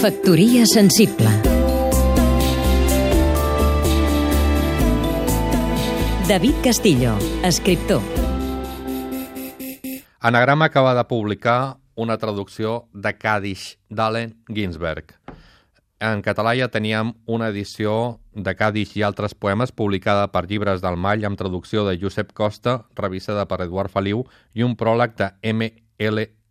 Factoria sensible David Castillo, escriptor Anagrama acaba de publicar una traducció de Kadish d'Allen Ginsberg. En català ja teníem una edició de Kadish i altres poemes publicada per Llibres del Mall amb traducció de Josep Costa, revisada per Eduard Feliu, i un pròleg de M.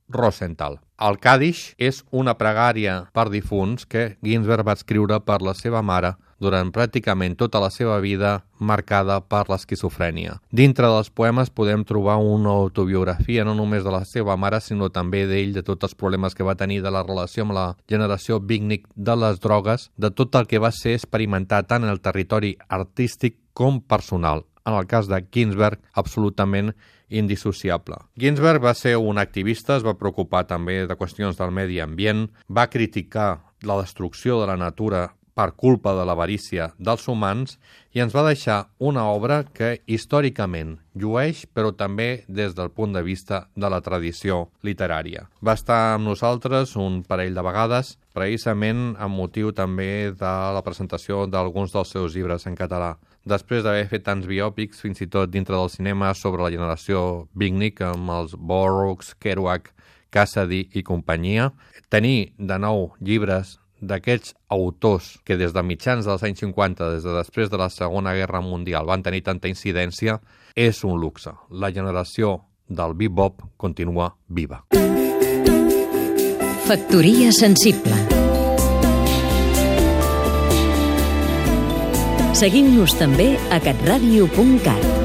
Rosenthal. El Kadish és una pregària per difunts que Ginsberg va escriure per la seva mare durant pràcticament tota la seva vida marcada per l'esquizofrènia. Dintre dels poemes podem trobar una autobiografia no només de la seva mare, sinó també d'ell, de tots els problemes que va tenir de la relació amb la generació Bignic de les drogues, de tot el que va ser experimentat tant en el territori artístic com personal en el cas de Ginsberg, absolutament indissociable. Ginsberg va ser un activista, es va preocupar també de qüestions del medi ambient, va criticar la destrucció de la natura per culpa de l'avarícia dels humans i ens va deixar una obra que històricament llueix, però també des del punt de vista de la tradició literària. Va estar amb nosaltres un parell de vegades, precisament amb motiu també de la presentació d'alguns dels seus llibres en català. Després d'haver fet tants biòpics, fins i tot dintre del cinema, sobre la generació Nick, amb els Burroughs, Kerouac, Cassidy i companyia, tenir de nou llibres d'aquests autors que des de mitjans dels anys 50, des de després de la Segona Guerra Mundial, van tenir tanta incidència, és un luxe. La generació del bebop continua viva. Factoria sensible Seguim-nos també a catradio.cat